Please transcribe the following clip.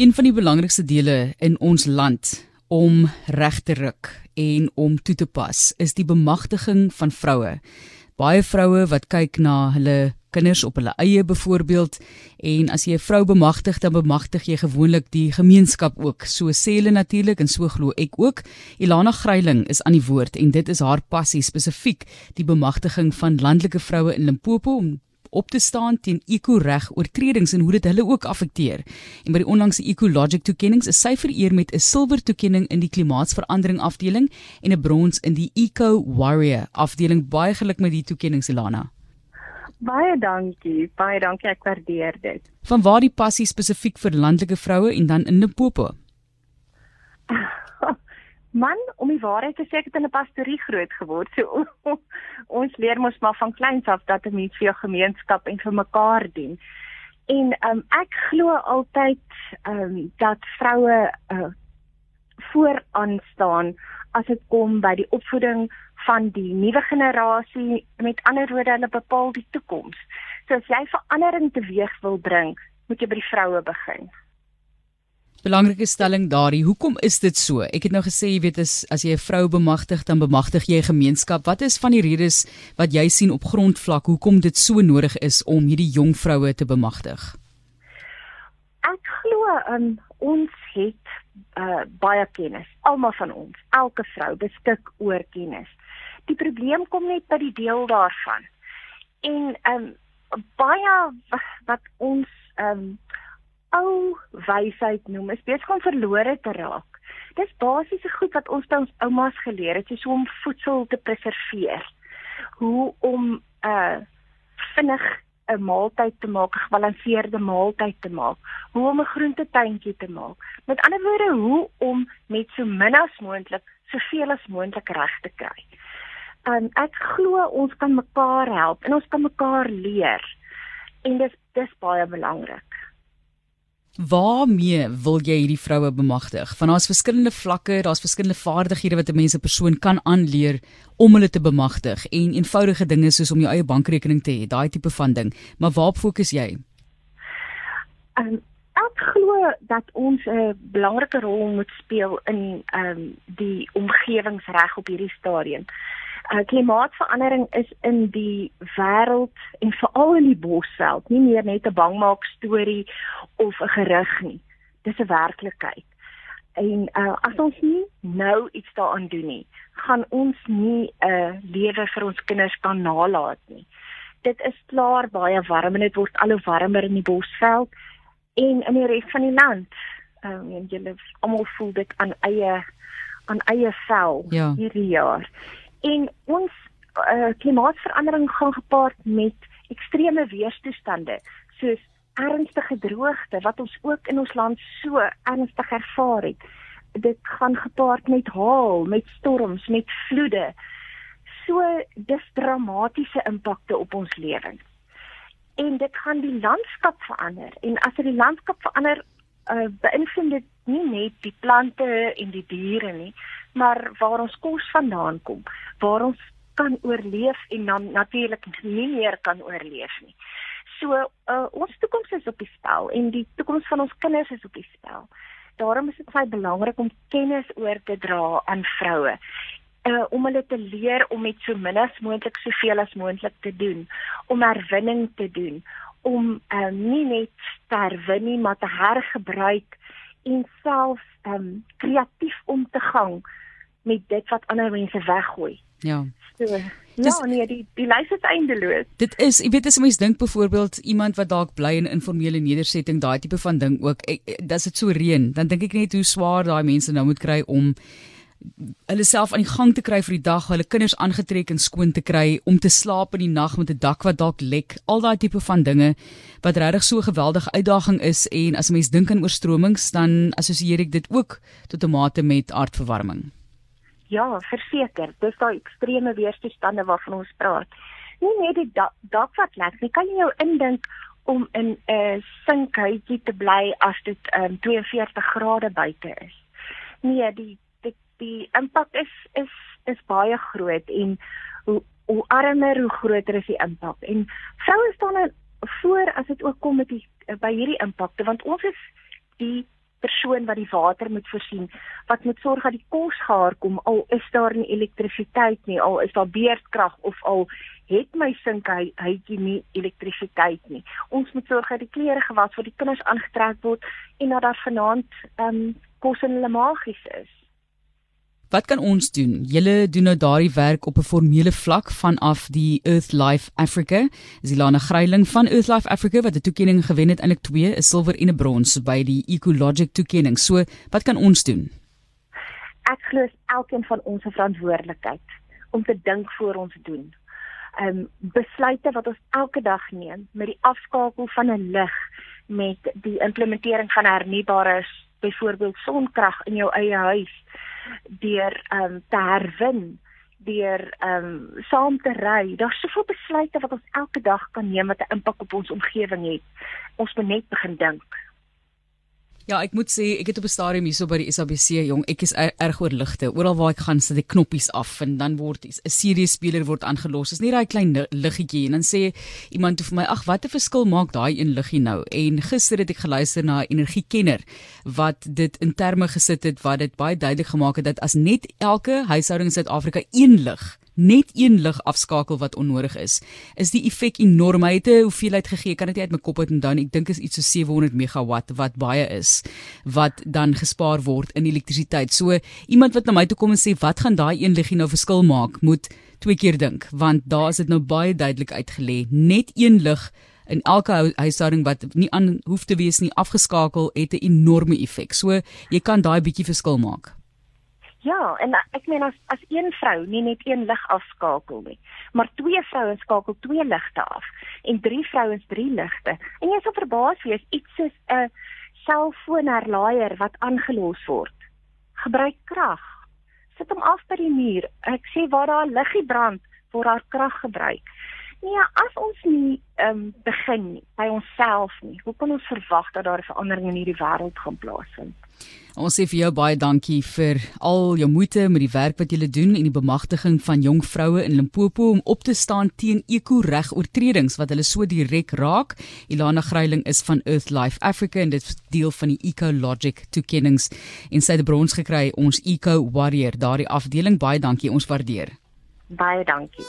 Een van die belangrikste dele in ons land om reg te ruk en om toe te pas is die bemagtiging van vroue. Baie vroue wat kyk na hulle kinders op hulle eie byvoorbeeld en as jy 'n vrou bemagtig dan bemagtig jy gewoonlik die gemeenskap ook. So sê hulle natuurlik en so glo ek ook. Ilana Gryiling is aan die woord en dit is haar passie spesifiek die bemagtiging van landelike vroue in Limpopo om op te staan teen ekoreg oortredings en hoe dit hulle ook affekteer. En by die onlangse Ecologic toekenninge is sy vereer met 'n silwer toekenning in die klimaatsverandering afdeling en 'n brons in die Eco Warrior afdeling. Baie geluk met die toekenning Selana. Baie dankie. Baie dankie. Ek waardeer dit. Van waar die passie spesifiek vir landelike vroue en dan in Limpopo? Man, om die waarheid te sê, ek het in 'n pastorie groot geword. So ons leer mos maar van kleins af dat 'n mens vir jou gemeenskap en vir mekaar dien. En um, ek glo altyd um, dat vroue uh, vooraan staan as dit kom by die opvoeding van die nuwe generasie. Met ander woorde, hulle bepaal die toekoms. So as jy verandering teweeg wil bring, moet jy by die vroue begin. Belangrike stelling daardie. Hoekom is dit so? Ek het nou gesê jy weet as as jy 'n vrou bemagtig dan bemagtig jy 'n gemeenskap. Wat is van die redes wat jy sien op grondvlak hoekom dit so nodig is om hierdie jong vroue te bemagtig? Ek glo um, ons het uh, baie kennis. Almal van ons, elke vrou beskik oor kennis. Die probleem kom net by die deel daarvan. En um, baie wat ons um, ou wysheid noem is besig om verlore te raak. Dis basiese goed wat ons by ons oumas geleer het, soos om voedsel te preserveer. Hoe om 'n uh, vinnig 'n maaltyd te maak, 'n gebalanseerde maaltyd te maak. Hoe om 'n groentetuintjie te maak. Met ander woorde, hoe om met so min as moontlik soveel as moontlik reg te kry. Um ek glo ons kan mekaar help en ons kan mekaar leer. En dis dis baie belangrik. Waarmee wil jy hierdie vroue bemagtig? Van daar's verskillende vlakke, daar's verskillende vaardighede wat 'n mens 'n persoon kan aanleer om hulle te bemagtig en eenvoudige dinge soos om jou eie bankrekening te hê, daai tipe van ding. Maar waarop fokus jy? Um, ek glo dat ons 'n belangrike rol moet speel in ehm um, die omgewingsreg op hierdie stadium uh, klimaatsverandering is in die wêreld en veral in die bosveld nie meer net 'n bangmaak storie of 'n gerug nie. Dis 'n werklikheid. En uh, as ons nie nou iets daaraan doen nie, gaan ons nie 'n uh, lewe vir ons kinders kan nalat nie. Dit is klaar baie warm en dit word al hoe warmer in die bosveld en in die res van die land. Ehm uh, julle almal voel dit aan eie aan eie vel ja. hierdie jaar. En ons uh, klimaatsverandering gaan gepaard met ekstreme weerstoestande soos ernstige droogte wat ons ook in ons land so ernstig ervaar het. Dit gaan gepaard met haal, met storms, met vloede. So dis dramatiese impakte op ons lewens. En dit gaan die landskap verander en as dit die landskap verander, uh, beïnvloed dit nie net die plante en die diere nie, maar waar ons kos vandaan kom, waar ons kan oorleef en dan natuurlik nie meer kan oorleef nie. So uh, ons toekoms is op die spel en die toekoms van ons kinders is op die spel. Daarom is dit baie belangrik om kennis oor te dra aan vroue. Uh, om hulle te leer om met so min as moontlik soveel as moontlik te doen, om herwinning te doen, om uh, nie net te herwin nie, maar te hergebruik en self um kreatief om te gaan met dit wat ander mense weggooi. Ja. So, ja, nee, die die lys is eindeloos. Dit is, jy weet as jy mens dink byvoorbeeld iemand wat dalk bly in informele nedersetting, daai tipe van ding ook. Dis dit so reën, dan dink ek net hoe swaar daai mense nou moet kry om hulle self aan die gang te kry vir die dag, hulle kinders aangetrek en skoon te kry, om te slaap in die nag met 'n dak wat dalk lek, al daai tipe van dinge wat regtig so 'n geweldige uitdaging is en as 'n mens dink aan oorstromings, dan assosieer ek dit ook tot 'n mate met aardverwarming. Ja, verseker, dis daai ekstreme weerstoestande waarvan ons praat. Nie net die dak, dak wat lek nie, kan jy jou indink om in 'n sinkhuisie te bly as dit um, 42 grade buite is. Nee, die die impak is is is baie groot en hoe hoe armer hoe groter is die impak en vroue staan dan voor as dit ook kom met die by hierdie impakte want ons is die persoon wat die water moet voorsien, wat moet sorg dat die kos gaar kom al is daar nie elektrisiteit nie, al is daar beerdkrag of al het my sink hy hytjie nie elektrisiteit nie. Ons moet sorg dat die klere gewas vir die kinders aangetrek word en dat daar vanaand um, kos in hulle maagies is. Wat kan ons doen? Julle doen nou daardie werk op 'n formele vlak vanaf die Earth Life Africa. Zilana Greiling van Earth Life Africa wat 'n toekenning gewen het, eintlik 2, 'n silwer en 'n brons by die Ecologic toekenning. So, wat kan ons doen? Ek glo elkeen van ons se verantwoordelikheid om te dink voor ons doen. Ehm um, besluite wat ons elke dag neem met die afskakel van 'n lig met die implementering van hernubare byvoorbeeld sonkrag in jou eie huis deur ehm um, te herwin deur ehm um, saam te ry. Daar's soveel besluite wat ons elke dag kan neem wat 'n impak op ons omgewing het. Ons moet net begin dink. Ja, ek moet sê ek het op 'n stadium hierso by die SABC jong, ek is er, erg oor ligte. Oral waar ek gaan, sit ek knoppies af en dan word 'n serie speler word aangelos. Dis nie daai klein liggetjie en dan sê iemand toe vir my, "Ag, wat 'n verskil maak daai een liggie nou?" En gister het ek geluister na 'n energiekenner wat dit in terme gesit het wat dit baie duidelik gemaak het dat as net elke huishouding in Suid-Afrika een lig net een lig afskakel wat onnodig is, is die effek enorm. Hy het 'n hoeveelheid gegee, kan dit nie uit my kop uit onthou nie. Ek dink is iets so 700 megawatt wat baie is wat dan gespaar word in elektrisiteit. So iemand wat na my toe kom en sê wat gaan daai een liggie nou verskil maak, moet twee keer dink want daar is dit nou baie duidelik uitgelê. Net een lig in elke huishouding wat nie aan hoef te wees nie afgeskakel het 'n enorme effek. So jy kan daai bietjie verskil maak. Ja, en ek meen as as een vrou nie net een lig afskakel nie, maar twee vrouens skakel twee ligte af en drie vrouens drie ligte. En jy sal verbaas wees iets soos 'n selfoonherlaaier wat aangelos word. Gebruik krag. Sit hom af by die muur. Ek sê waar daar liggie brand, word daar krag gebruik. Nee, as ons nie ehm um, begin by onsself nie, hoe kan ons verwag dat daar 'n verandering in hierdie wêreld gaan plaasvind? Ons sê vir jou baie dankie vir al jou moeite met die werk wat jy doen en die bemagtiging van jong vroue in Limpopo om op te staan teen eko-regoortredings wat hulle so direk raak. Ilana Greiling is van Earth Life Africa en dit is deel van die Ecologic toekennings en sy het brons gekry ons Eco Warrior daardie afdeling. Baie dankie, ons waardeer. Baie dankie.